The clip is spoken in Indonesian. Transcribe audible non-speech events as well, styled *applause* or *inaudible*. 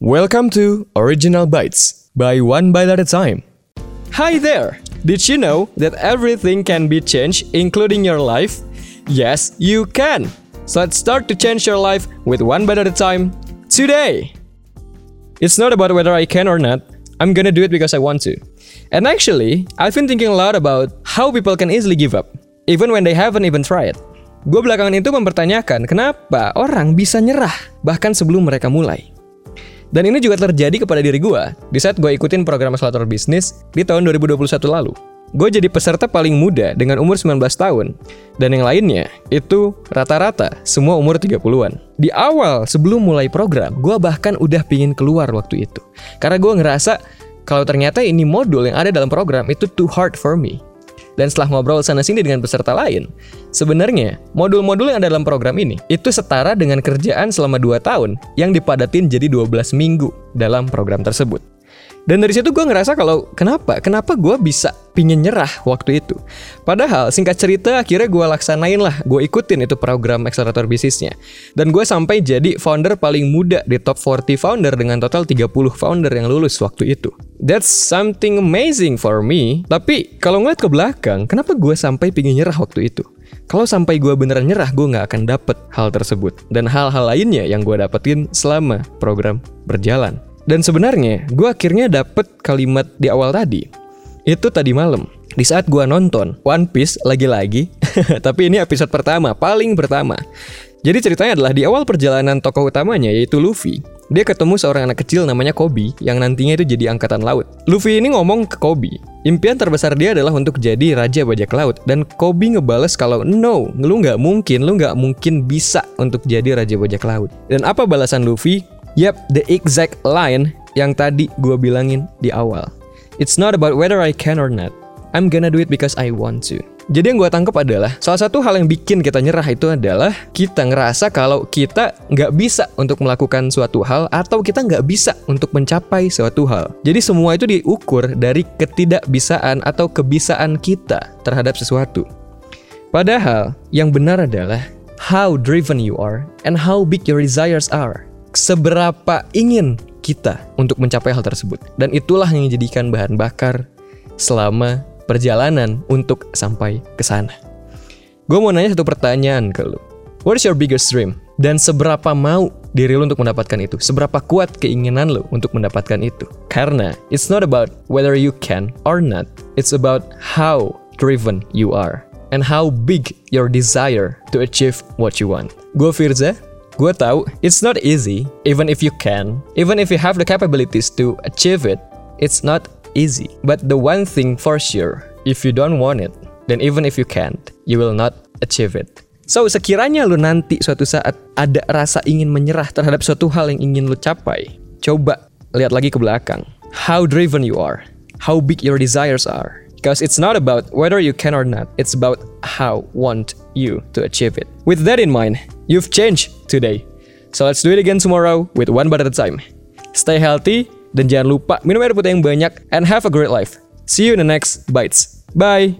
Welcome to Original Bites by One Bite at a Time. Hi there! Did you know that everything can be changed, including your life? Yes, you can! So let's start to change your life with one bite at a time today! It's not about whether I can or not, I'm gonna do it because I want to. And actually, I've been thinking a lot about how people can easily give up, even when they haven't even tried. Gue belakangan itu mempertanyakan kenapa orang bisa nyerah bahkan sebelum mereka mulai. Dan ini juga terjadi kepada diri gue di saat gue ikutin program akselerator bisnis di tahun 2021 lalu. Gue jadi peserta paling muda dengan umur 19 tahun. Dan yang lainnya, itu rata-rata semua umur 30-an. Di awal, sebelum mulai program, gue bahkan udah pingin keluar waktu itu. Karena gue ngerasa kalau ternyata ini modul yang ada dalam program itu too hard for me. Dan setelah ngobrol sana-sini dengan peserta lain, sebenarnya modul-modul yang ada dalam program ini itu setara dengan kerjaan selama 2 tahun yang dipadatin jadi 12 minggu dalam program tersebut. Dan dari situ gue ngerasa kalau kenapa? Kenapa gue bisa pingin nyerah waktu itu? Padahal singkat cerita akhirnya gue laksanain lah, gue ikutin itu program akselerator bisnisnya. Dan gue sampai jadi founder paling muda di top 40 founder dengan total 30 founder yang lulus waktu itu. That's something amazing for me. Tapi kalau ngeliat ke belakang, kenapa gue sampai pingin nyerah waktu itu? Kalau sampai gue beneran nyerah, gue nggak akan dapet hal tersebut. Dan hal-hal lainnya yang gue dapetin selama program berjalan. Dan sebenarnya gue akhirnya dapet kalimat di awal tadi. Itu tadi malam. Di saat gue nonton One Piece lagi-lagi. *laughs* tapi ini episode pertama, paling pertama. Jadi ceritanya adalah di awal perjalanan tokoh utamanya yaitu Luffy. Dia ketemu seorang anak kecil namanya Kobe yang nantinya itu jadi angkatan laut. Luffy ini ngomong ke Kobe, impian terbesar dia adalah untuk jadi raja bajak laut dan Kobe ngebales kalau no, lu nggak mungkin, lu nggak mungkin bisa untuk jadi raja bajak laut. Dan apa balasan Luffy? Yep, the exact line yang tadi gue bilangin di awal. It's not about whether I can or not. I'm gonna do it because I want to. Jadi yang gue tangkap adalah salah satu hal yang bikin kita nyerah itu adalah kita ngerasa kalau kita nggak bisa untuk melakukan suatu hal atau kita nggak bisa untuk mencapai suatu hal. Jadi semua itu diukur dari ketidakbisaan atau kebisaan kita terhadap sesuatu. Padahal yang benar adalah how driven you are and how big your desires are seberapa ingin kita untuk mencapai hal tersebut. Dan itulah yang dijadikan bahan bakar selama perjalanan untuk sampai ke sana. Gue mau nanya satu pertanyaan ke lu. What is your biggest dream? Dan seberapa mau diri lu untuk mendapatkan itu? Seberapa kuat keinginan lu untuk mendapatkan itu? Karena it's not about whether you can or not. It's about how driven you are. And how big your desire to achieve what you want. Gue Firza, Gue tahu it's not easy, even if you can, even if you have the capabilities to achieve it, it's not easy. But the one thing for sure, if you don't want it, then even if you can't, you will not achieve it. So, sekiranya lu nanti suatu saat ada rasa ingin menyerah terhadap suatu hal yang ingin lu capai, coba lihat lagi ke belakang. How driven you are, how big your desires are. Because it's not about whether you can or not, it's about how want you to achieve it. With that in mind, you've changed today. So let's do it again tomorrow with one a time. Stay healthy dan jangan lupa minum air putih yang banyak and have a great life. See you in the next bites. Bye.